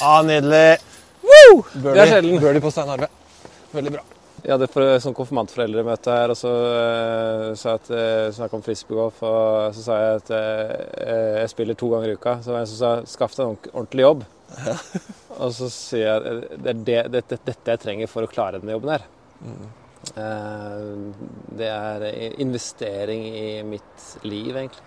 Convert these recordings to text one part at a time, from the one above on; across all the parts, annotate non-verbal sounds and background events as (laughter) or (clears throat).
Ah, nydelig. Woo! Det er sjelden. Birdie på Stein Arve. Veldig bra. Jeg hadde for, sånn konfirmantforeldremøte her, og så uh, sa jeg at uh, snakket om frisbeegolf. Og så sa jeg at uh, jeg spiller to ganger i uka. Så var det en som sa 'skaff deg en ordentlig jobb'. (laughs) og så sier jeg det er det, det, det, dette jeg trenger for å klare denne jobben her. Uh, det er investering i mitt liv, egentlig.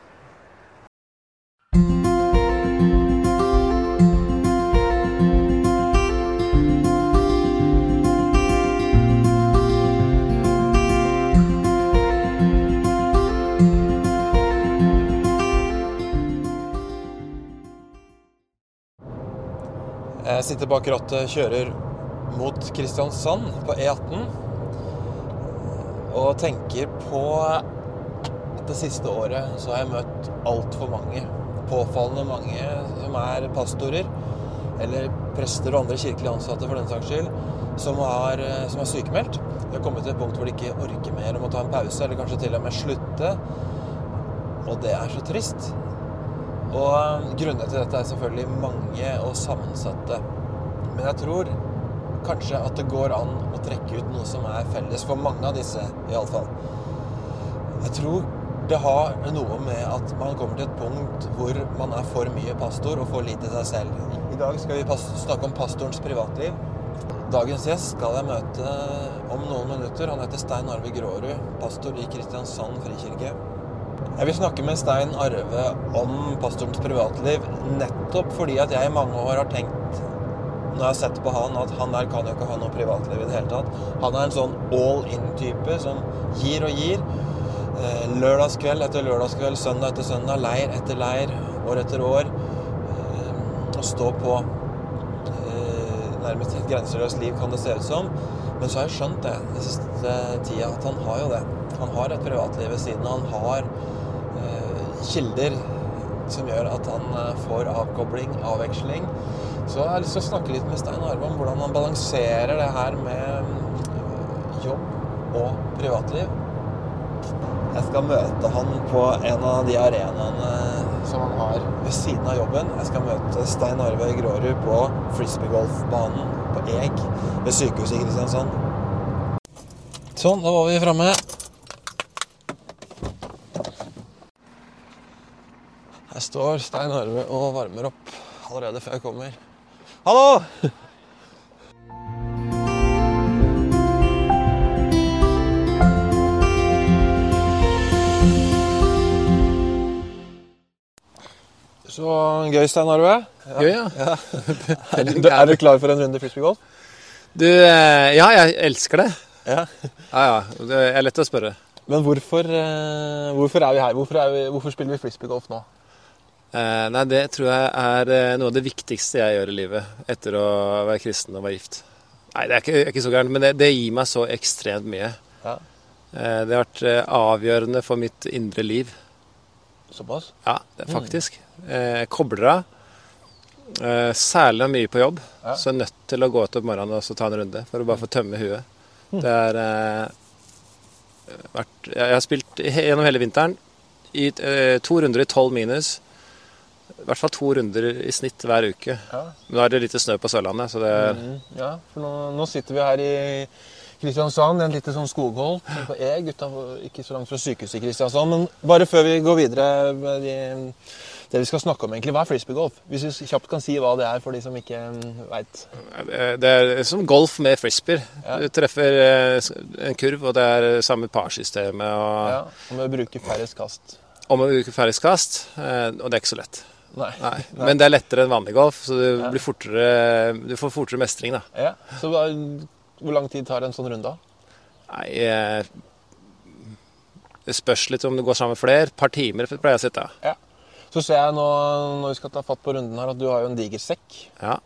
Jeg sitter bak rattet, kjører mot Kristiansand på E18. Og tenker på det siste året så har jeg møtt altfor mange. Påfallende mange som er pastorer. Eller prester og andre kirkelige ansatte for den saks skyld. Som, har, som er sykemeldt. De har kommet til et punkt hvor de ikke orker mer og må ta en pause, eller kanskje til og med slutte. Og det er så trist. Og grunnene til dette er selvfølgelig mange og sammensatte. Men jeg tror kanskje at det går an å trekke ut noe som er felles for mange av disse, iallfall. Jeg tror det har noe med at man kommer til et punkt hvor man er for mye pastor og for lite seg selv. I dag skal vi snakke om pastorens privatliv. Dagens gjest skal jeg møte om noen minutter. Han heter Stein Arve Grårud, pastor i Kristiansand frikirke. Jeg vil snakke med Stein Arve om pastorens privatliv nettopp fordi at jeg i mange år har tenkt når jeg har sett på han, at han der kan jo ikke ha noe privatliv i det hele tatt. Han er en sånn all in-type som gir og gir. Lørdagskveld etter lørdagskveld, søndag etter søndag, leir etter leir, år etter år. Å stå på nærmest et grenseløst liv, kan det se ut som. Men så har jeg skjønt det den siste tida, at han har jo det. Han har et privatliv ved siden av. Han har eh, kilder som gjør at han får avkobling, avveksling. Så jeg har lyst til å snakke litt med Stein Arve om hvordan han balanserer det her med jobb og privatliv. Jeg skal møte han på en av de arenaene som han har ved siden av jobben. Jeg skal møte Stein Arve Grårud på frisbeegolfbanen på Eg ved sykehuset i Kristiansand. Sånn, da var vi framme. Står Stein Arve og varmer opp allerede før jeg kommer. Hallo! Så gøy, Stein Arve. Gøy, ja. Ja. (laughs) Er du klar for en runde frisbeegolf? Du, eh, ja, jeg elsker det. Ja. Ja, ja. Det er lett å spørre. Men hvorfor, eh, hvorfor er vi her? Hvorfor, er vi, hvorfor spiller vi frisbeegolf nå? Eh, nei, det tror jeg er eh, noe av det viktigste jeg gjør i livet etter å være kristen og være gift. Nei, det er ikke, ikke så gærent, men det, det, gir meg så ekstremt mye. Ja. Eh, det har vært avgjørende for mitt indre liv. Såpass? Ja, det faktisk. Eh, kobler av. Eh, særlig jeg mye på jobb, Ja. så er nødt til å gå ut om morgenen og så ta en runde for å bare få tømme huet. Det er eh, vært Jeg har spilt gjennom hele vinteren i to runder i tolv minus. I hvert fall to runder i snitt hver uke. Ja. Nå er det lite snø på Sørlandet, så det Mm, ja, for nå, nå sitter vi her i Kristiansand, en lite sånn skogholt på Eg, utenfor, ikke så langt fra sykehuset i Kristiansand. Men bare før vi går videre med de, det vi skal snakke om, egentlig, hva er frisbeegolf? Hvis vi kjapt kan si hva det er for de som ikke veit. Det er som golf med frisbeer. Ja. Du treffer eh, en kurv, og det er samme parsystemet. Og, Ja, om å bruke færrest kast. og å bruke færrest kast, eh, og det er ikke så lett. Nei. Nei. Men det er lettere enn vanlig golf, så du, blir fortere, du får fortere mestring. da. Ja, så hvor lang tid tar en sånn runde? Nei, eh, Det spørs litt om du går sammen med flere. Et par timer pleier jeg å sitte. Ja. Så ser jeg nå når vi skal ta fatt på runden her, at du har jo en diger sekk. Ja.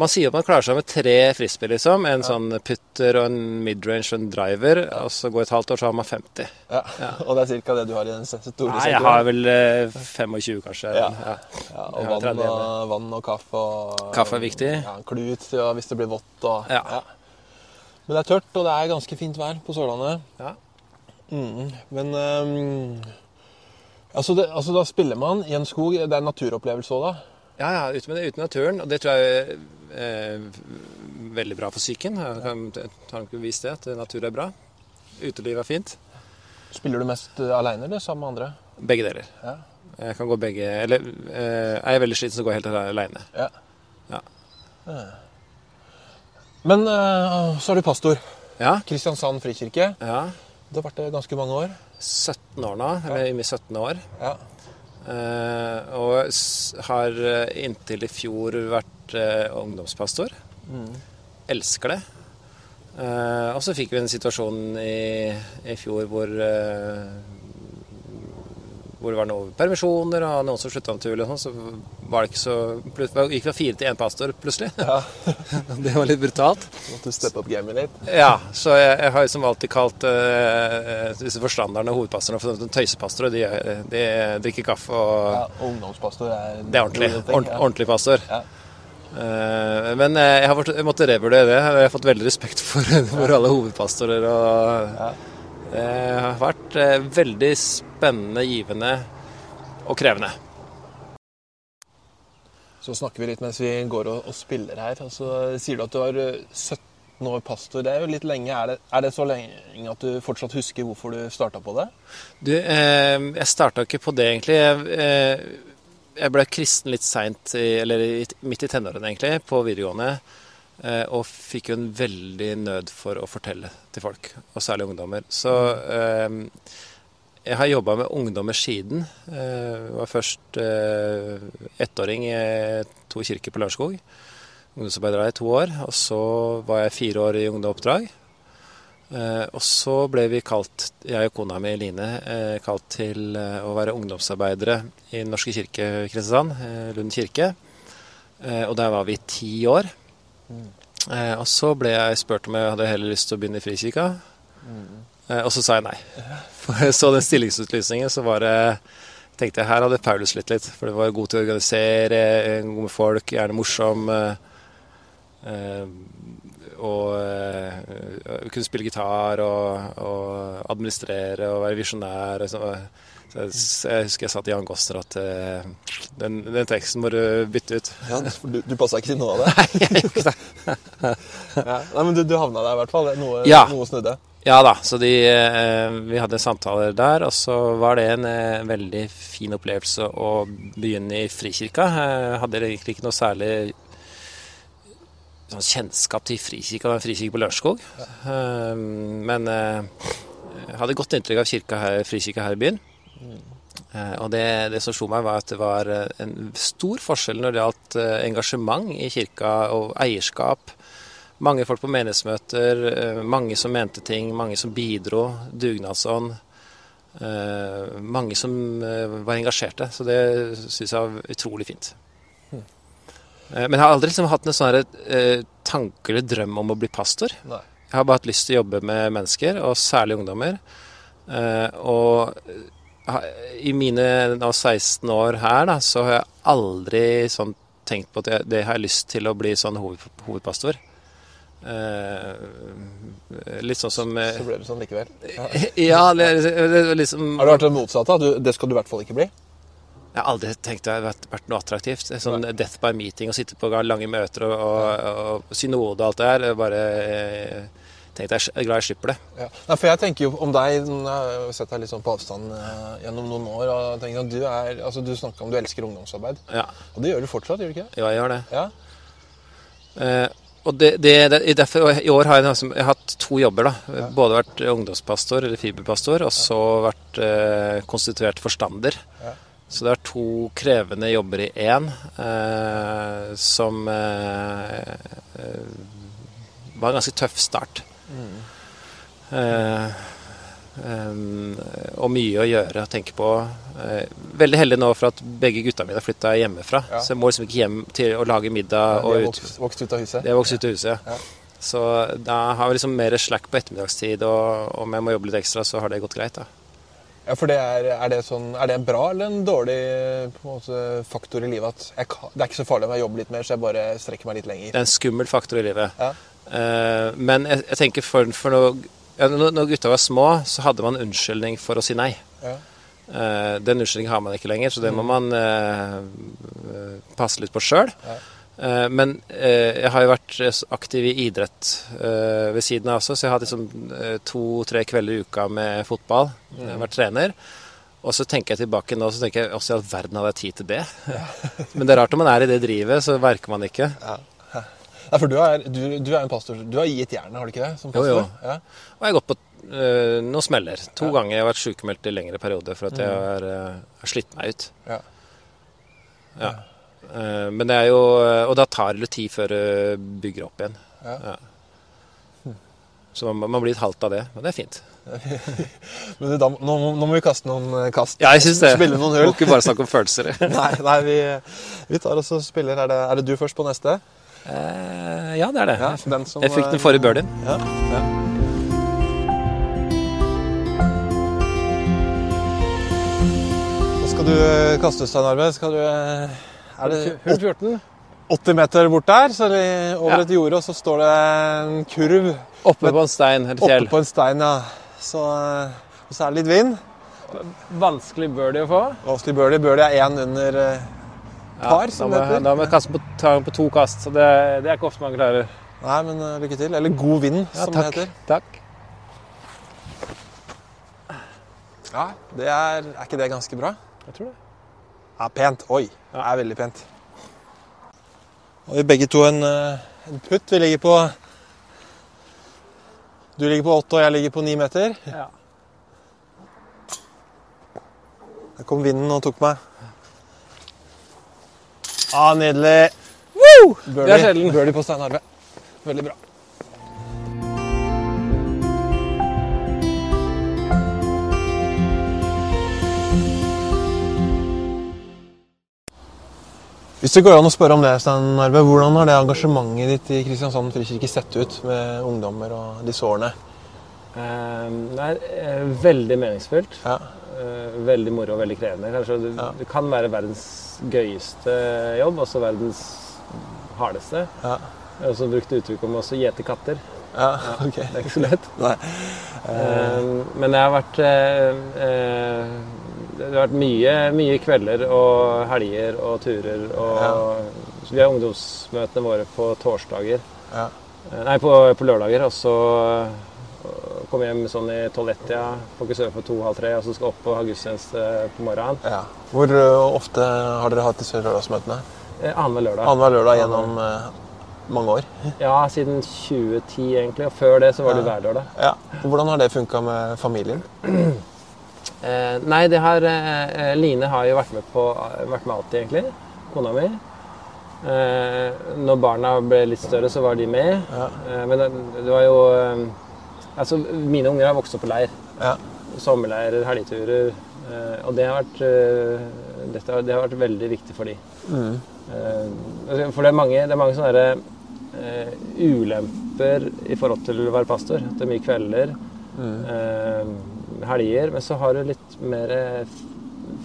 Man sier at man klarer seg med tre frisbee, liksom. En sånn putter og en midrange og en driver. Og så går et halvt år, så har man 50. Ja. (laughs) Og det er ca. det du har i den store sekken? Nei, jeg har vel eh, 25, kanskje. Ja. Ja. Ja, og vann og, vann og kaffe. Og, Kaffe er viktig. Ja, en klut ja, hvis det blir vått. Og, Ja. Men det er tørt, og det er ganske fint vær på Sørlandet. Ja. Mm, men um, altså, det, altså da spiller man i en skog. Det er en naturopplevelse òg, da. Ja, ja, ute med, ute i naturen. Og det tror jeg veldig bra for psyken. Har ikke vist det, at natur er bra. Uteliv er fint. Spiller du mest uh, aleine eller sammen med andre? Begge deler. Ja. Jeg kan gå begge Eller eh, er jeg veldig sliten, så går jeg helt aleine. Ja. Ja. Men så er du pastor. Ja, Kristiansand frikirke. ja. Du har vært det ganske mange år. 17 år nå, eller i mitt 17. år. Ja. Eh, og har eh, inntil i fjor vært ungdomspastor. ungdomspastor. Elsker det. Eh, og så fikk vi en situasjon i, i fjor hvor eh, hvor det var noen permisjoner og noen som slutta naturlig, og sånn, så var det ikke så Det gikk fra fire til én pastor plutselig. ja. (laughs) det var litt brutalt. Måtte steppe opp gamet litt. Ja, så jeg, jeg har liksom alltid kalt uh, disse forstanderne og hovedpastorene for tøysepastorer. De, de drikker kaffe og Ja, ungdomspastor er Det er ordentlig. Ting, Ordentlig, ordentlig pastor. Ja. Uh, men eh, jeg har fått, jeg måtte revurdere det. Jeg har fått veldig respekt for, (laughs) for alle hovedpastorer. Og Ja. Det har vært eh, veldig spennende, givende og krevende. Så snakker vi litt mens vi går og, og spiller her. Og så sier du at du var eh, 17 år pastor. Det er jo litt lenge. Er det, er det så lenge at du fortsatt husker hvorfor du starta på det? Du, eh, jeg starta ikke på det, egentlig. Jeg, eh, jeg ble kristen litt seint, eller midt i tenårene, egentlig, på videregående. Eh, og fikk jo en veldig nød for å fortelle til folk, og særlig ungdommer. Så eh, jeg har jobba med ungdommer siden. Eh, var først ettåring i to kirker på Lørenskog. Ungdomsarbeider der i to år. Og så var jeg fire år i ungdomsoppdrag. Og så ble vi kalt, jeg og kona mi Line, kalt til å være ungdomsarbeidere i Den norske kirke i Kristiansand, Lund kirke. Og der var vi ti år. Eh, og så ble jeg spurt om jeg hadde heller lyst til å begynne i Frikirka. Eh, og så sa jeg nei. (laughs) For jeg så den stillingsutlysningen, så var det tenkte jeg her hadde Paulus slitt litt. For det var god til å organisere, god med folk, gjerne morsom. Eh, eh, og eh, kunne spille gitar og, og administrere og være visjonær. Og så, så jeg, husker jeg sa til Jan Goster at eh, den, den teksten må du bytte ut. Ja, Du, du passa ikke til noe av det? (laughs) Nei, jeg gjorde ikke det. (laughs) Ja. Nei, men du, du havna der i hvert fall. Noe, Ja. noe snudde. Ja da, så de, eh, vi hadde samtaler der, og så var det en eh, veldig fin opplevelse å begynne i Frikirka. Jeg hadde egentlig ikke noe særlig sånn kjennskap til Frikirka, det var en frikirke på Lørenskog. Men jeg hadde godt inntrykk av kirka her, Frikirka her i byen. Eh, og det, det som slo meg, var at det var eh, en stor forskjell når det gjaldt eh, engasjement i kirka og eierskap. Mange folk på menighetsmøter, mange som mente ting, mange som bidro, dugnadsånd. Mange som var engasjerte, så det syns jeg var utrolig fint. Eh, Men jeg har aldri liksom hatt en sånn tanke eller drøm om å bli pastor. Nei. Jeg har bare hatt lyst til å jobbe med mennesker, og særlig ungdommer. Og i mine nå 16 år her, da, så har jeg aldri sånn tenkt på at jeg, det har jeg lyst til å bli sånn hoved, hovedpastor. Eh, litt sånn som eh, Så ble det sånn likevel. Ja. (laughs) Ja, det, det liksom Har det vært det motsatte? Du, det skal du i hvert fall ikke bli? Jeg har aldri tenkt det har vært, vært noe attraktivt. Sånn death by meeting, å sitte på lange møter og, og, og synode og alt det der. Bare eh, tenkte jeg er glad jeg slipper det. Ja. Nei, for jeg tenker jo om deg Jeg har sett deg litt sånn på avstand eh, gjennom noen år. og tenker at Du er, altså du snakker om du elsker ungdomsarbeid. Ja, Og det gjør du fortsatt, gjør du ikke? ja jeg gjør det. Ja. Eh, og det, det, derfor, I år har jeg, liksom- jeg har hatt to jobber. da. Både vært ungdomspastor eller fiberpastor, og så vært eh, konstituert forstander. Ja. Så det er to krevende jobber i én, eh, som eh, eh, var en ganske tøff start. Eh, em, og mye å gjøre og tenke på. Eh, veldig heldig nå for at begge gutta mine har flytta hjemmefra. Ja. Så jeg må liksom ikke hjem til å lage middag De og har ut. vokst, vokst ut av huset. De har vokst ut av huset, Ja. Så da har vi liksom mer slack på ettermiddagstid, og om jeg må jobbe litt ekstra, så har det gått greit. da. Ja, for det er, er, det sånn, er det en bra eller en dårlig på en måte, faktor i livet? At jeg det er ikke så farlig om jeg jobber litt mer, så jeg bare strekker meg litt lenger. Det er en skummel faktor i livet. Ja. Eh, men jeg, jeg tenker for, for når, ja, når gutta var små, så hadde man unnskyldning for å si nei. Ja. Uh, den unnskyldningen har man ikke lenger, så det må man uh, passe litt på sjøl. Eh, men jeg har jo vært aktiv i idrett ved siden av også, så jeg har hatt liksom to-tre kvelder i uka med fotball. Jeg har vært trener. Og så tenker jeg tilbake nå, så tenker jeg også i all verden hadde jeg tid til det. (laughs) Men det er rart når man er i det drivet, så verker man ikke. Nei, for du er, du, du er en pastor. Du har gitt jernet, har du ikke det? Som Jo, pastor? jo. Ja. Og jeg har gått på uh, noen smeller. To Ja. ganger jeg har vært sykemeldt i lengre perioder for at jeg har, uh, har slitt meg ut. Ja. Ja. Uh, men det er jo Og da tar det litt tid før det bygger opp igjen. Ja. Så man, man blir litt halvt av det. Men det er fint. (laughs) Men da, nå, nå må vi kaste noen eh, kast. Ja, jeg syns det. Spille noen Må ikke bare snakke om følelser. (laughs) Nei, nei vi, vi tar oss og spiller. Er det, er det du først på neste? Eh, ja, det er det. Ja, den som, jeg fikk den forrige birdien. Ja. Ja. Nå skal du eh, kaste, Stein Arve. Skal du eh, Er det 14. 80 meter bort der, så er over Ja. et jorde, og så står det en kurv Oppe på en stein eller oppe på en stein, ja. Så, eh, og så er det litt vind. Vanskelig birdie å få. Vanskelig birdie. Birdie er én under par, som det heter. Da må jeg ta den på to kast, så det, det er ikke ofte man klarer. Nei, men uh, lykke til. Eller god vind, Ja, som takk. det heter. Takk. Ja, det er, er ikke det ganske bra? Jeg tror det. Ja, pent. Oi, det er veldig pent. Og vi begge to en, eh, en putt. Vi ligger på Du ligger på åtte, og jeg ligger på ni meter. Ja. Der kom vinden og tok meg. Ah, nydelig. Birdie, Det er sjelden. birdie på Stein Arve. Veldig bra. Hvis det går an å spørre om det, Stein Arve, hvordan har det engasjementet ditt i Kristiansand frikirke sett ut med ungdommer og disse årene? Det er eh, veldig meningsfylt. Ja. Eh, veldig moro og veldig krevende. Kanskje det, Ja. det kan være verdens gøyeste jobb, også verdens hardeste. Ja. Jeg har også brukt uttrykk om å gjete katter. ja, (laughs) ok. Det er ikke så lett. (laughs) Nei. Eh, men det har vært eh, Det har vært mye, mye kvelder og helger og turer. Og, så vi har ungdomsmøtene våre på torsdager. Ja. Nei, på, på lørdager. Og så eh, komme hjem sånn i tolv-ett-tida, fokusere på to-halv tre, og så skal opp og ha gudstjeneste på morgenen. Ja. Hvor ø, ofte har dere hatt disse lørdagsmøtene? Eh, Annenhver lørdag. Annenhver lørdag gjennom ø, mange år. (laughs) Ja, siden 2010 egentlig. Og før det så var det hver lørdag. Ja. Hvordan har det funka med familien? (clears throat) Eh, nei, det har eh, Line har jo vært med på vært med alltid, egentlig. Kona mi. Eh, når barna ble litt større, så var de med. Ja. Eh, men det, det var jo eh, Altså, mine unger har vokst opp på leir. Ja. Sommerleirer, helgeturer. Eh, og det har, vært, eh, dette, det har vært veldig viktig for de. Mm. Eh, altså, for det er mange, det er mange sånne der, uh, ulemper i forhold til å være pastor. At det er mye kvelder, Mm. uh, helger. Men så har du litt mer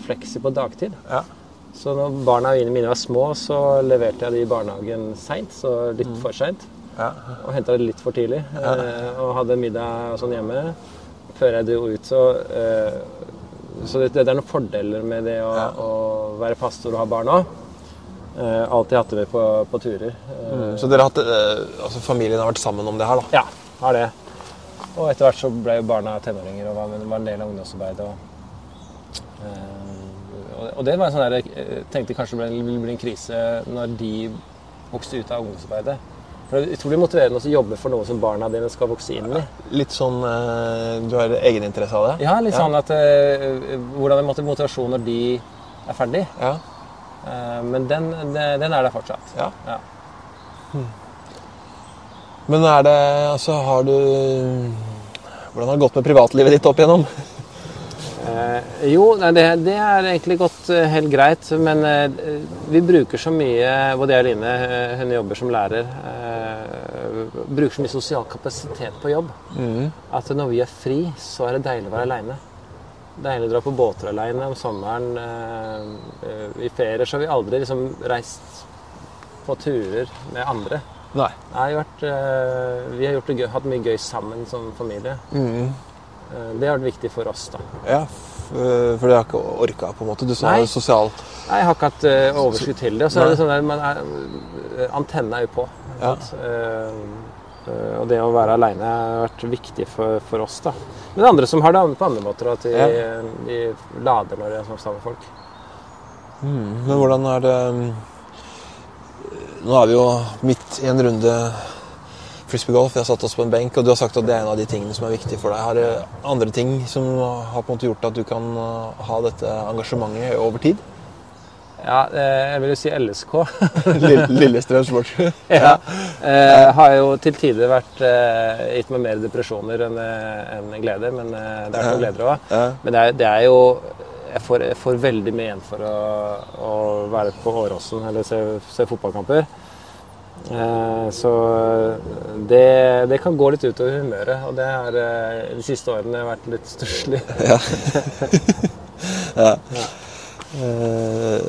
fleksi på dagtid. Ja. Så når barna mine var små, så leverte jeg de i barnehagen seint. Så litt Mm. for seint. Ja. Og henta det litt for tidlig. Eh, og hadde middag og sånn hjemme før jeg dro ut. Så, eh, så det, det er noen fordeler med det å, Ja. å være pastor og ha barn òg. Eh, alltid hatt det med på, på turer. Eh, Mm. Så dere har hatt, altså familien har vært sammen om det her, da? Ja, har det. Og etter hvert så ble jo barna tenåringer og var, var en del av ungdomsarbeidet. Og, eh, og, og det var en sånn der, jeg tenkte kanskje det ville bli en krise når de vokste ut av ungdomsarbeidet. For det er utrolig motiverende å jobbe for noe som barna dine skal vokse inn i. Litt sånn ø, Du har egeninteresse av det? Ja, litt sånn at eh, Hvordan er måtte motivasjon når de er ferdig? Ja. Eh, men den, den, er der fortsatt. ja. Ja. Men er det Altså, har du Hvordan har det gått med privatlivet ditt opp igjennom? Eh, jo, nei, det, det er egentlig gått eh, helt greit. Men eh, vi bruker så mye, både jeg og Line, eh, hun jobber som lærer, eh, bruker så mye sosial kapasitet på jobb Mm. at når vi er fri, så er det deilig å være aleine. Deilig å dra på båter aleine om sommeren. I ferier så har vi aldri liksom reist på turer med andre. Nei. Har vært, vi har gjort det gøy, hatt mye gøy sammen som familie. Mm. Eh, det har vært viktig for oss, da. Ja, For for du har ikke orka, på en måte? Du sa Nei. sosial Nei, jeg har ikke hatt uh, overskudd til det. Og så er det sånn der, man er, eh, Antenna er jo på. Ja. Uh, Eh, eh, og det å være aleine har vært viktig for, for oss. da. Men det er andre som har det på andre måter. At de, Ja. de lader når de er sammen med folk. mm. Men hvordan er det Nå er vi jo midt i en runde frisbeegolf. Vi har satt oss på en benk, og du har sagt at det er en av de tingene som er viktig for deg. Har det andre ting som har på en måte gjort at du kan uh, ha dette engasjementet over tid? Ja, eh, jeg vil jo si LSK. (laughs) Lill- Lillestrøm Sportsklubb? (laughs) ja. eh, har jo til tider vært eh, gitt meg mer depresjoner enn eh, enn gleder, men eh, det er noen gleder òg. Men det er, det er jo jeg får, jeg får veldig mye igjen for å, å være på Åråsen eller se, se fotballkamper. Eh, så det, det kan gå litt utover humøret, og det har eh, de siste årene vært litt stusslig. (laughs) Eh,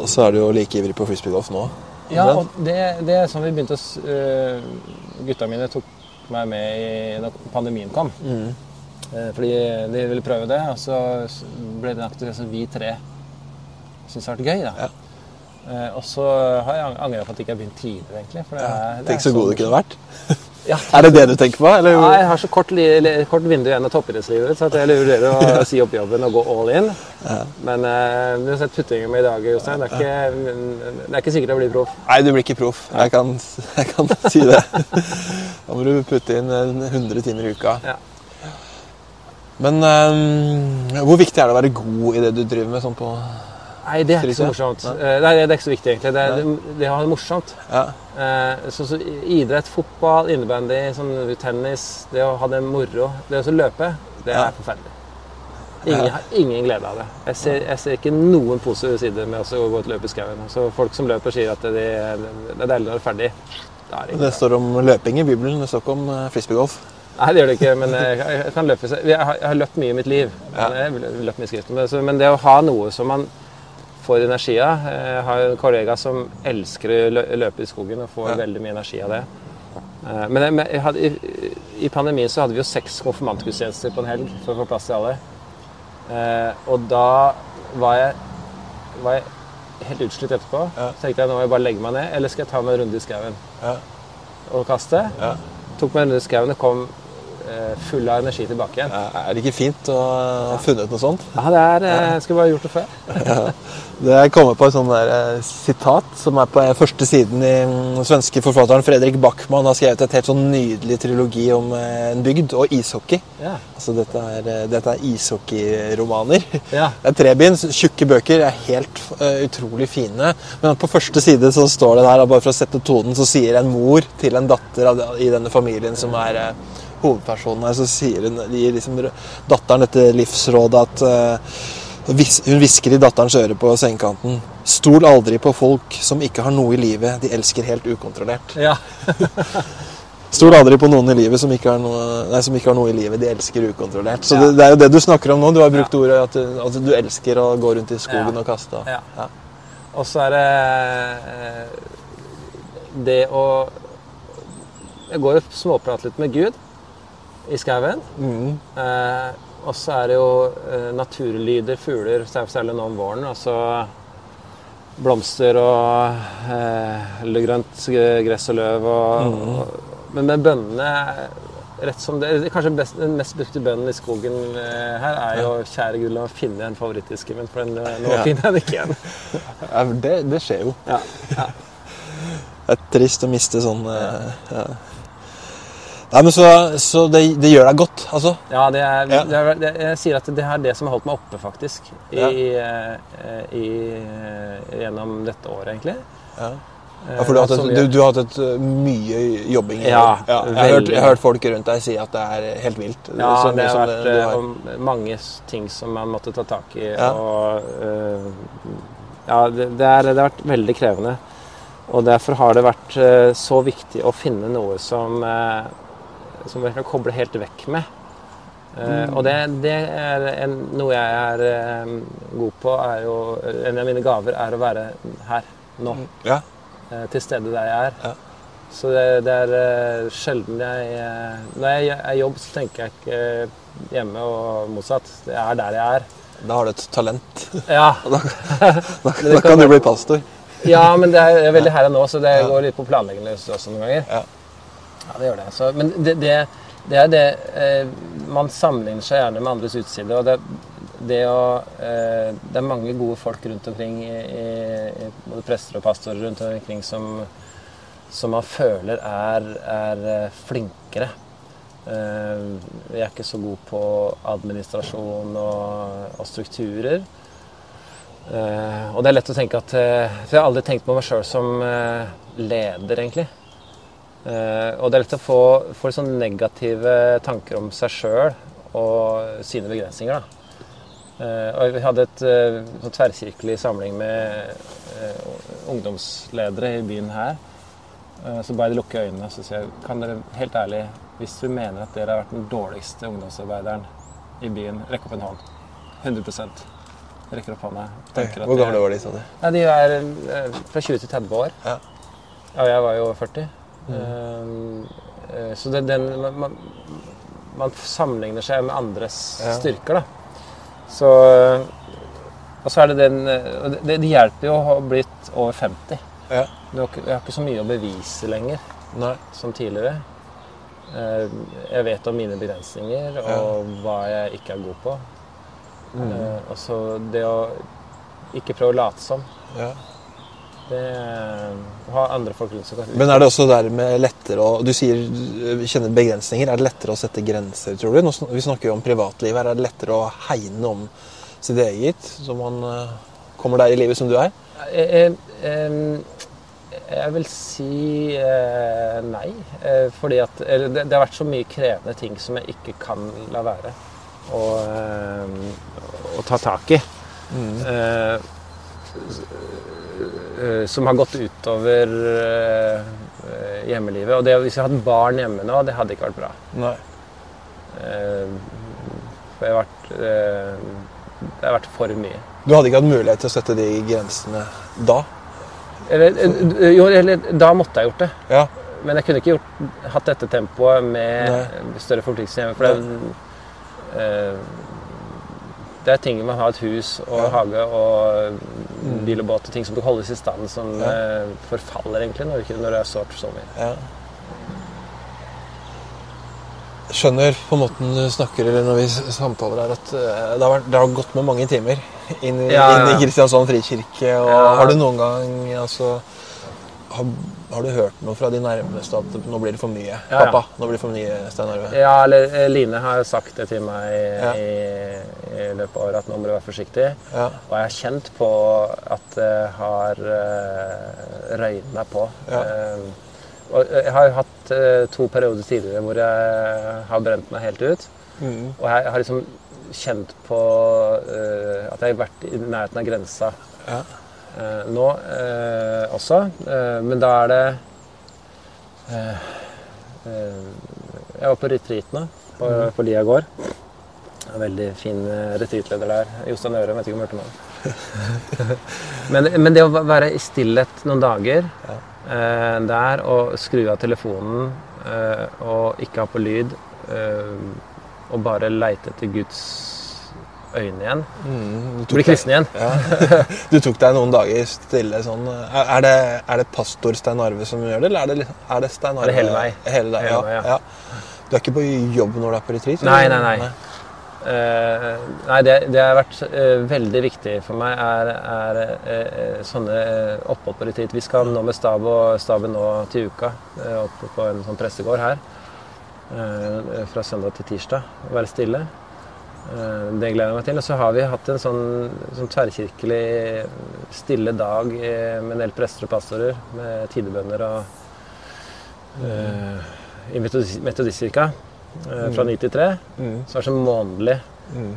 og så er du jo like ivrig på frisbeegolf nå. Ja, og det, det er sånn vi begynte å øh, Gutta mine tok meg med i, da pandemien kom. Eh, fordi de ville prøve det, og så ble det en aktivitet som vi tre syntes det vært gøy. da. Ja. Eh, og så har jeg ang- angra på at jeg ikke har begynt tidligere, egentlig. For det er, det Tenk så god du kunne vært. Ja, (laughs) Er det det du tenker på? Eller? ja, jeg har så kort, kort vindu igjen av toppidrettslivet så jeg vurderer å (laughs) si opp jobben og gå all in. Men eh, du har sett puttingen min i dag, Jostein. Det, er ikke- det er ikke sikkert jeg blir proff. Nei, du blir ikke proff. Jeg kan, (laughs) jeg kan si det. Da må du putte inn eh, 100 timer i uka. Ja. Men um, hvor viktig er det å være god i det du driver med? sånn på... Nei, det er ikke så morsomt. Eh, Nei, det er ikke så viktig, egentlig. Det, er, det, det å ha det morsomt. Ja. Eh, Så, så idrett, fotball, innebandy, sånn tennis, det å ha det moro, det å løpe, det er Ja. forferdelig. Ingen, har ingen glede av det. Jeg ser, jeg ser ikke noen positive sider med å gå et løp i skauen. Så folk som løper, sier at det, det er deilig når det er ferdig. Det, er det Det står om løping i Bibelen, det står ikke om eh, frisbeegolf. Nei, det gjør det ikke, men jeg, kan løpe. Jeg har, jeg har løpt mye i mitt liv. Men, Jeg har løpt mye i skriften. Men det å ha noe som man får energi av Jeg har en kollega som elsker å løpe i skogen og får Ja. veldig mye energi av det. Eh, Men jeg, hadde, i, i pandemien så hadde vi jo seks konfirmantgudstjenester på en helg for å få plass til alle. Eh, og da var jeg, var jeg helt utslitt etterpå. Ja. Så tenkte jeg nå må jeg bare legge meg ned, eller skal jeg ta meg en runde i skauen Ja. og kaste? Ja. Tok meg en runde i skauen og kom full av energi tilbake igjen. Er det ikke fint å ha funnet noe sånt? Ja, det er eh, Jeg skulle bare gjort det før. (laughs) Det kommer på et sånt der, eh, sitat som er på eh, første siden i den svenske forfatteren Fredrik Backman har skrevet et helt sånn nydelig trilogi om eh, en bygd og ishockey. Ja. Altså dette er, eh, dette er ishockeyromaner. Ja. (laughs) Det er tre bind, tjukke bøker, er helt uh, utrolig fine. Men på første side så står det der, bare for å sette tonen, så sier en mor til en datter i denne familien som er eh, hovedpersonen her, så sier hun, gir liksom datteren dette livsrådet at uh, hun hvisker i datterens øre på sengekanten. Stol aldri på folk som ikke har noe i livet de elsker helt ukontrollert. ja. (laughs) Stol aldri på noen i livet som ikke har noe, nei, som ikke har noe i livet de elsker ukontrollert. Så Ja. det, det er jo det du snakker om nå. Du har brukt ordet at du, at du elsker å gå rundt i skogen Ja. og kaste. Ja. Ja. Og så er det eh, det å Jeg går og småprater litt med Gud i skauen. Mm. Eh, og så er det jo eh, naturlyder, fugler, særlig nå om våren. Altså blomster og eh, grønt gress og løv. Og, og, men med bønnene rett som det, Kanskje best, den mest brukte bønnen i skogen eh, her er jo 'Kjære Gud, la meg finne en favorittdisken min', for den, eh, nå Ja. finner jeg den ikke igjen. (laughs) Ja, det, det skjer jo. Ja, ja. Det er trist å miste sånn eh, ja. Nei, men Så, så det, det gjør deg godt, altså? Ja, det er, Ja. Det er, det, jeg sier at det er det som har holdt meg oppe, faktisk. I, Ja. i, i, eh, gjennom dette året, egentlig. Ja. Eh, Ja, for du har, hatt et, du, du har hatt et uh, mye jobbing Ja, Ja, jeg, har hørt, jeg har hørt folk rundt deg si at det er helt vilt. Ja, Så det har som vært du eh, har. mange ting som man måtte ta tak i. Ja. Og uh, Ja, det, det, er, det har vært veldig krevende. Og derfor har det vært uh, så viktig å finne noe som eh, som vi kan koble helt vekk med. Mm. Og det, det er en, noe jeg er eh, god på. Er jo, en av mine gaver er å være her nå. Ja. eh, til stede der jeg er. Ja. Så det, det er sjelden jeg Når jeg er i jobb, så tenker jeg ikke hjemme og motsatt. Det er der jeg er. Da har du et talent. Ja, (laughs) Da, (laughs) da, da kan du bli pastor. ja men det er veldig her og nå, så det Ja. går litt på planleggingen også noen ganger. Ja. Ja, det gjør det. Så, men det, det, det er det eh, Man sammenligner seg gjerne med andres utside. og det, det, å, eh, det er mange gode folk rundt omkring, i, i, både prester og pastorer rundt omkring, som, som man føler er, er eh, flinkere. Eh, vi er ikke så gode på administrasjon og, og strukturer. Eh, og det er lett å tenke at eh, For jeg har aldri tenkt på meg sjøl som eh, leder, egentlig. Eh, og det er lett å få, få sånn negative tanker om seg sjøl og sine begrensninger. da. Uh, og vi hadde et uh, tverrkirkelig samling med uh, ungdomsledere i byen her. Så ba jeg de lukke øynene og så sier jeg, kan dere helt ærlig, hvis du mener at dere har vært den dårligste ungdomsarbeideren i byen, rekk opp en hånd. 100 Rekker opp hånda. Hvor gamle var de, sa du? Nei, De er fra 20 til 30 år. Ja. Og jeg var jo 40. Um, Uh, så det, den, man, man, sammenligner seg med andres Ja. styrker, da. Så Og så er det den eh, det, det hjelper jo å ha blitt over 50. Ja. Du har, har ikke så mye å bevise lenger Nei. som tidligere. Uh, Jeg vet om mine begrensninger og hva jeg ikke er god på. Mm. Uh, Og så det å ikke prøve å late som. Ja. Det å ha andre folk rundt seg. Men er det også dermed lettere å Du sier du kjenner begrensninger. Er det lettere å sette grenser, tror du? Nå Vi snakker jo om privatlivet. her. Er det lettere å hegne om sitt eget, så man eh, kommer der i livet som du er? Jeg, jeg, jeg vil si eh, nei. Eh, fordi at eller det, det har vært så mye krevende ting som jeg ikke kan la være å, å ta tak i. Mm. eh, som har gått utover eh, hjemmelivet. Og det, hvis jeg hadde barn hjemme nå, det hadde ikke vært bra. Nei. Eh, for jeg har vært eh, Det har vært for mye. Du hadde ikke hatt mulighet til å sette de grensene da? Eller, eh, jo, eller da måtte jeg gjort det. Ja. Men jeg kunne ikke gjort, hatt dette tempoet med Nei. større forpliktelser hjemme. For det, eh, det er ting med å ha et hus og Ja. hage og bil og båt og ting som skal holdes i stand, som Ja. eh, forfaller egentlig når, det- er sårt så mye. ja. Skjønner på måten du snakker eller når vi samtaler her, at eh, det har, vært, det har gått med mange timer inn, i- Ja, inn i Kristiansand frikirke. Og. Har du noen gang altså, har, har du hørt noe fra de nærmeste at nå blir det for mye? Ja, ja. Pappa, nå blir det for mye Stein Arve. Ja, eller eh, Line har sagt det til meg Ja. i, i løpet av året, at nå må du være forsiktig. Ja. Og jeg har kjent på at det har uh, røynet meg på. Ja. Eh, og jeg har hatt uh, to perioder tidligere hvor jeg har brent meg helt ut. Mm. Og jeg har liksom kjent på uh, at jeg har vært i nærheten av grensa Ja. eh, nå eh, også. Eh, men da er det eh, eh, Jeg var på retreat nå, på, på Lia gård. En veldig fin retreatleder der. Jostein Ørum, vet ikke om du hørte om han. (laughs) men, men det å være i stillhet noen dager Ja. eh, der og skru av telefonen eh, og ikke ha på lyd eh, og bare leite etter Guds øyne igjen. Mm. Bli kristen igjen. Ja. (laughs) Du tok deg noen dager stille sånn. Er er det, er det pastor Stein Arve som gjør det, eller er det, er det Stein Er Arve? det hele meg? Hele deg, Hele ja. meg, ja. ja. Du er ikke på jobb når du er på retreat? Nei, nei, nei, nei. Uh, nei, det, det har vært uh, veldig viktig for meg, er, er uh, sånne eh, opphold på retreat. Vi skal nå med stab og staben nå til uka, eh, opp på en sånn pressegård her. eh, fra søndag til tirsdag. Være stille. Eh, det gleder jeg meg til. Og så har vi hatt en sånn, sånn tverrkirkelig stille dag eh, med en del prester og pastorer, med tidebønder og eh, i Metodist- Metodistkirka fra 9 til 3. Mm. Så er det så månedlig. Mm.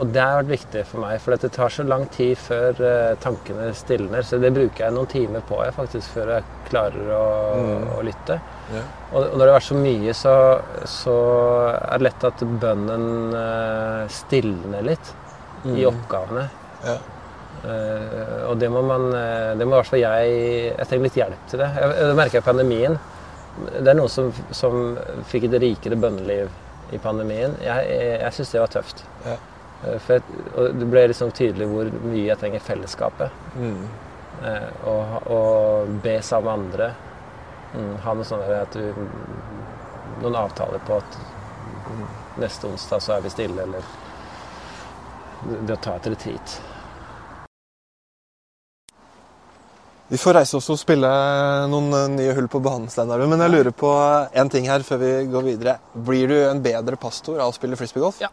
Og det har vært viktig for meg, for det tar så lang tid før tankene stilner. Så det bruker jeg noen timer på jeg, faktisk, før jeg klarer å, Mm. å lytte. Ja. Og, og når det har vært så mye, så, så er det lett at bønnen uh, stilner litt i Mm. oppgavene. Ja. Uh, og det må man eh, Det må i hvert fall jeg Jeg trenger litt hjelp til det. Jeg, det merker jeg i pandemien. Det er noen som, som fikk et rikere bønneliv i pandemien. Jeg, jeg, jeg syns det var tøft. Ja. For jeg, og det ble liksom tydelig hvor mye jeg trenger fellesskapet. Mm. Eh, og, og be sammen med andre. Mm, ha noe sånn at du Noen avtaler på at neste onsdag så er vi stille, eller det å ta et retreat. Vi får reise oss og spille noen eh, nye hull på banen, Steinar. Men jeg lurer på én ting her før vi går videre. Blir du en bedre pastor av å spille frisbeegolf? Ja.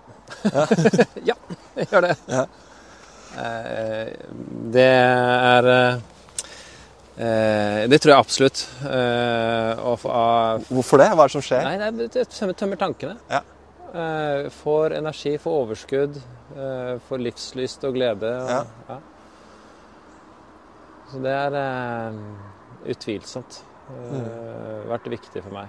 ja, (laughs) jeg gjør det. Ja. Eh, det er eh, Det tror jeg absolutt. Eh, og, få av Hvorfor det? Hva er det som skjer? Nei, det, er- det tømmer, tømmer tankene. Ja. Eh, får energi, får overskudd, eh, får livslyst og glede. Og, Ja. ja. Så det er eh, utvilsomt eh, Mm. vært viktig for meg.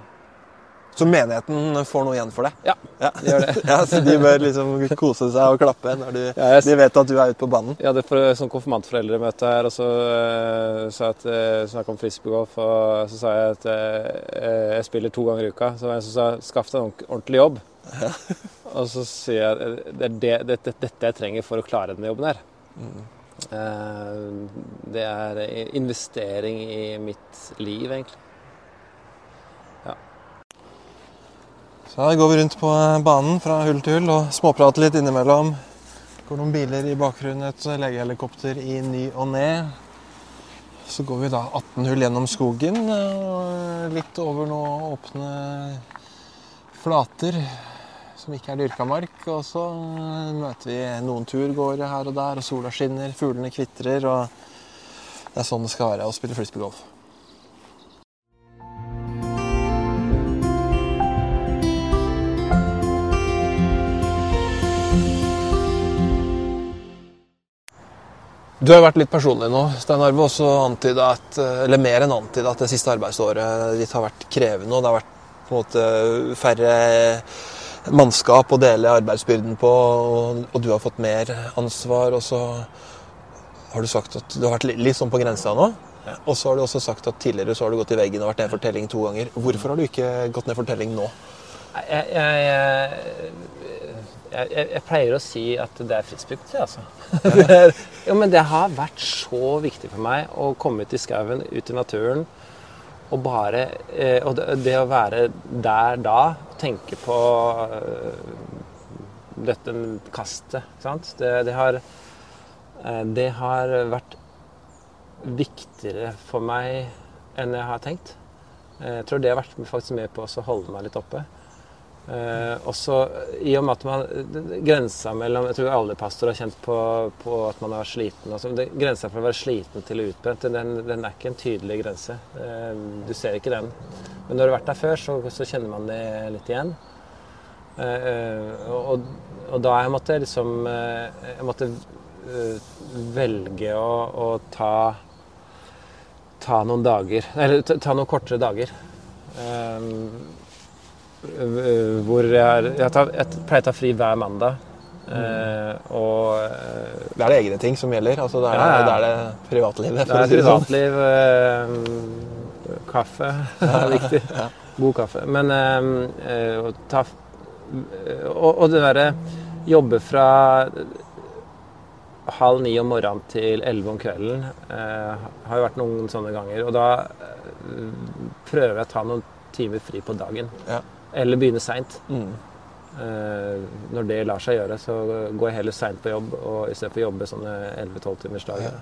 Så menigheten får noe igjen for det? Ja, Ja. De gjør det. (laughs) ja, Så de bør liksom kose seg og klappe når de, Ja, jeg- de vet at du er ute på banen? Jeg hadde er sånn konfirmantforeldremøte her, og så uh, sa jeg at uh, snakka om frisbeegolf. Og så sa jeg at eh, jeg spiller to ganger i uka. Så var det en som sa 'skaff deg en ordentlig jobb'. (laughs) og så sier jeg at det er det, det, det, dette jeg trenger for å klare denne jobben her. Eh, det er investering i mitt liv, egentlig. Så da går vi rundt på banen fra hull til hull og småprater litt innimellom. Det går noen biler i bakgrunnen, et legehelikopter i ny og ne. Så går vi da 18 hull gjennom skogen, og litt over noen åpne flater som ikke er dyrka mark. Og så møter vi noen turgåere her og der, og sola skinner, fuglene kvitrer. Og det er sånn det skal være å spille frisbeegolf. Du har vært litt personlig nå. Stein Arve også at, eller mer enn antyda at det siste arbeidsåret ditt har vært krevende. og Det har vært på en måte færre mannskap å dele arbeidsbyrden på, og, du har fått mer ansvar. Og så har du sagt at du har vært li- litt sånn på grensa nå. Og så har du også sagt at tidligere så har du gått i veggen og vært ned for telling to ganger. Hvorfor har du ikke gått ned for telling nå? Jeg, jeg, jeg, jeg, jeg, jeg pleier å si at det er frispekt, altså. Det (laughs) er, jo, men det har vært så viktig for meg å komme ut i skauen, ut i naturen. Og bare eh, Og det, det å være der da, tenke på eh, dette kastet, ikke sant. Det, det har eh, Det har vært viktigere for meg enn jeg har tenkt. Eh, Jeg tror det har vært faktisk med på å holde meg litt oppe. Eh, også i og med at man Grensa mellom Jeg tror alle pastorer har kjent på, på at man har vært sliten. Altså, det, grensa for å være sliten til utbrent, den, den er ikke en tydelig grense. Eh, du ser ikke den. Men når du har vært der før, så, så kjenner man det litt igjen. Eh, eh, og, og da jeg måtte liksom eh, Jeg måtte eh, velge å, å ta ta noen dager Eller ta, ta noen kortere dager. Um, hvor jeg, jeg, tar, jeg pleier å ta fri hver mandag. Mm. og eh, Det er det egne ting som gjelder? altså Det er, Ja, ja, ja. Det, er det privatlivet? det er sånn. privatliv, eh, kaffe (laughs) (laughs) er viktig. God kaffe. Men eh, eh, å ta Og, og det derre jobbe fra halv ni om morgenen til elleve om kvelden eh, har jo vært noen sånne ganger. Og da eh, prøver jeg å ta noen timer fri på dagen. Ja. Eller begynne seint. Mm. Uh, når det lar seg gjøre, så går jeg heller seint på jobb og istedenfor å jobbe sånne 11-12 timers dager.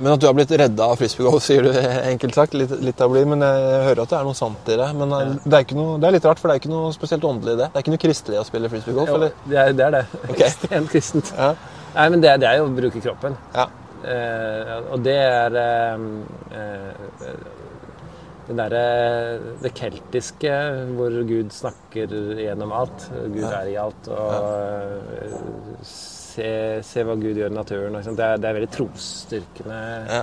Men at du har blitt redda av frisbeegolf, sier du enkelt sagt. Litt, litt av blir, men jeg hører at det er noe sant i det. Men ja. det, er noe, det er litt rart, for det er ikke noe spesielt åndelig i det. Det er ikke noe kristelig å spille frisbeegolf, eller? det, er, det er det. Ok. (laughs) Ekstremt kristent. Ja. Nei, men det, det er jo å bruke kroppen. ja. Uh, og det er uh, eh, det derre Det keltiske hvor Gud snakker gjennom alt. Gud Ja. er i alt. Og ja. se, se hva Gud gjør i naturen. og. Det, er, det er veldig trosstyrkende, ja.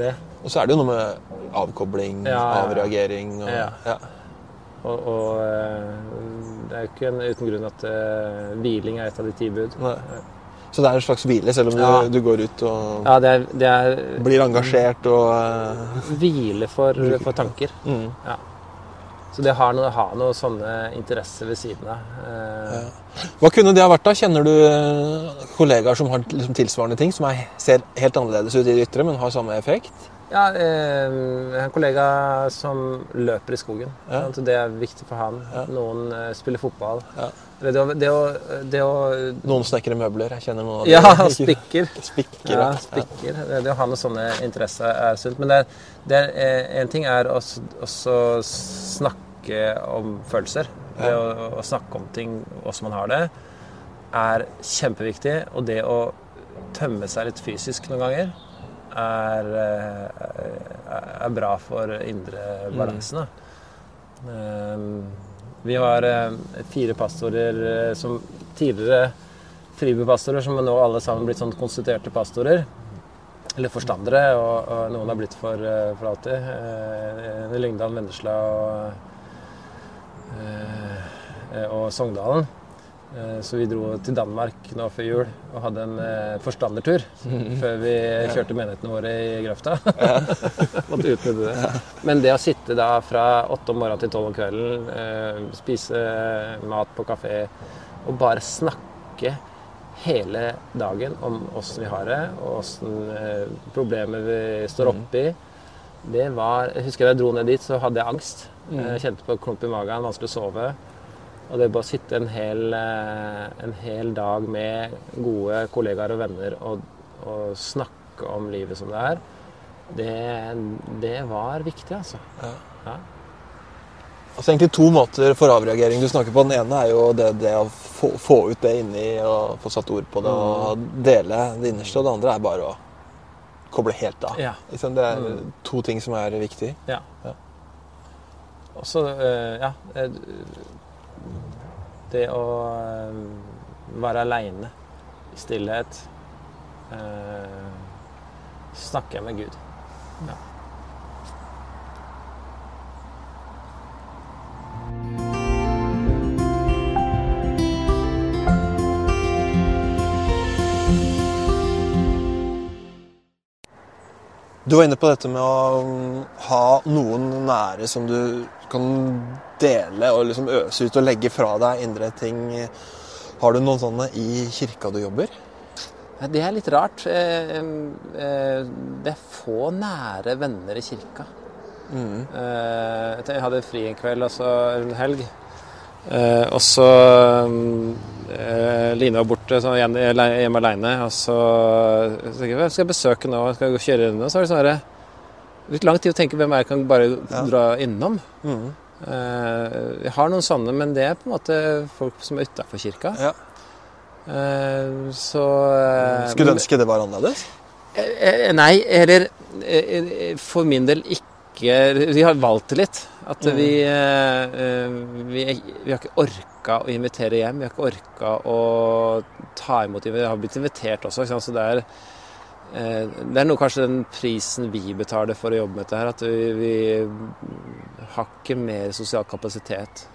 det. Og så er det jo noe med avkobling, avreagering og Ja. ja. Og, og eh, det er jo ikke en, uten grunn at uh, hviling er et av de ti bud. Nei. Så det er en slags hvile, selv om du, Ja. du går ut og Ja, det er, det er blir engasjert og eh, hvile for, for tanker. Mm. Ja. Så det å ha noe, ha noe sånne interesser ved siden av eh, Hva kunne det ha vært, da? Kjenner du eh, kollegaer som har liksom tilsvarende ting, som er, ser helt annerledes ut i det ytre, men har samme effekt? Ja, eh, jeg har en kollega som løper i skogen. Ja. sant? Det er viktig for han. Ja. Noen eh, spiller fotball. Ja. Det å, det å, det å Noen snekrer møbler. Jeg kjenner noen av Ja, (laughs) spikker. (laughs) Spikker, Ja, spikker. Det, å ha noen sånne interesser er sunt. Men det, det er, eh, en ting er å snakke om følelser. Det å, å snakke om ting, hvordan man har det, er kjempeviktig. Og det å tømme seg litt fysisk noen ganger er, eh, er bra for indre balansen. Da. Eh, Vi har eh, fire pastorer eh, som tidligere fribypastorer, som nå alle sammen blitt sånn konstituerte pastorer. Eller forstandere, og, og noen har blitt for, for alltid. Eh, Lyngdal, Vennesla og, eh, og Sogndalen. Eh, Så vi dro til Danmark nå før jul og hadde en eh, forstandertur (laughs) før vi kjørte menighetene våre i grøfta. (laughs) Måtte utnytte det. Men det å sitte da fra åtte om morgenen til tolv om kvelden, eh, spise mat på kafé og bare snakke hele dagen om åssen vi har det, og åssen problemer vi står oppi, det var Jeg husker da jeg dro ned dit, så hadde jeg angst. Jeg kjente på klump i magen, vanskelig å sove. Og det bare å sitte en hel, eh, en hel dag med gode kollegaer og venner og, og snakke om livet som det er, det, det var viktig, altså. Ja. Altså egentlig to måter for avreagering du snakker på. Den ene er jo det, det å få, få ut det inni og få satt ord på det og dele det innerste. Og det andre er bare å koble helt av. Ja. Det er to ting som er viktig. Ja. Ja. Og så, eh, ja eh, Det å eh, være aleine i stillhet eh, Snakker jeg med Gud. Ja. Du var inne på dette med å mm, ha noen nære som du kan dele og liksom øse ut og legge fra deg indre ting. Har du noen sånne i kirka du jobber? Det er litt rart. Eh, eh, Det er få nære venner i kirka. Mm. Jeg hadde fri en kveld, altså en helg. Eh, og så eh, Line var borte, så igjen hjemme aleine. Og så så tenkte jeg, skal jeg besøke nå? Skal jeg gå og kjøre innom? Så var det sånn herre Litt lang tid å tenke hvem jeg kan bare dra innom. Eh, jeg har noen sånne, men det er på en måte folk som er utafor kirka. Ja. Eh, så eh, Skulle du ønske det var annerledes? Eh, Nei, eller for min del ikke Vi har valgt det litt. At vi, eh, eh, vi Vi har ikke orka å invitere hjem. Vi har ikke orka å ta imot Vi har blitt invitert også, ikke så det er eh, det er noe kanskje den prisen vi betaler for å jobbe med dette her, at vi, vi har ikke mer sosial kapasitet.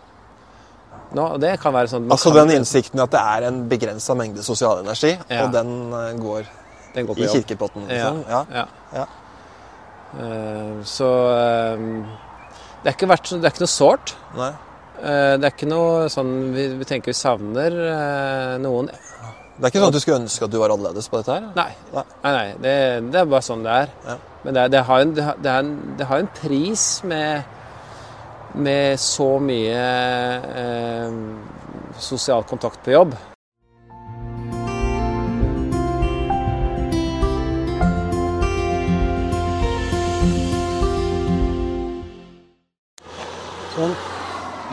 Nå, det kan være sånn Altså den innsikten at det er en begrensa mengde sosial energi, Ja. og den går den går i kirkepotten. Liksom. Ja. Ja. Eh, så eh, det, er ikke vært, det er ikke noe sårt. Eh, det er ikke noe sånn vi, vi tenker vi savner noen. Det er ikke sånn at du skulle ønske at du var annerledes på dette her? Nei. Nei. nei, det, det er bare sånn det er. Ja. Men det, det, har en, det, har, en, det har en pris med, med så mye eh, sosial kontakt på jobb.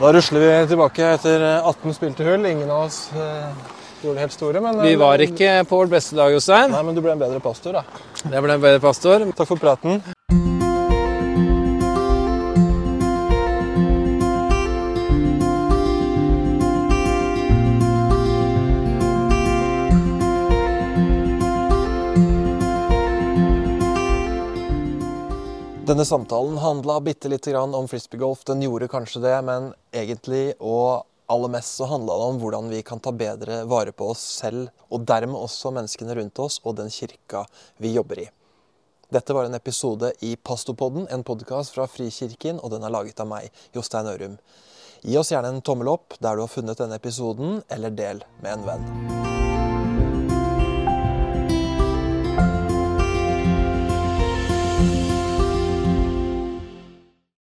Da rusler vi tilbake etter 18 spilte hull. Ingen av oss eh, gjorde det helt store, men Vi eh, var ikke på vårt beste dag, Jostein. Nei, men du ble en bedre pastor, da. Jeg ble en bedre pastor. Takk for praten. Denne samtalen handla bitte lite grann om frisbeegolf. Den gjorde kanskje det, men egentlig og aller mest så handla det om hvordan vi kan ta bedre vare på oss selv, og dermed også menneskene rundt oss og den kirka vi jobber i. Dette var en episode i Pastopodden, en podkast fra Frikirken, og den er laget av meg, Jostein Ørum. Gi oss gjerne en tommel opp der du har funnet denne episoden, eller del med en venn.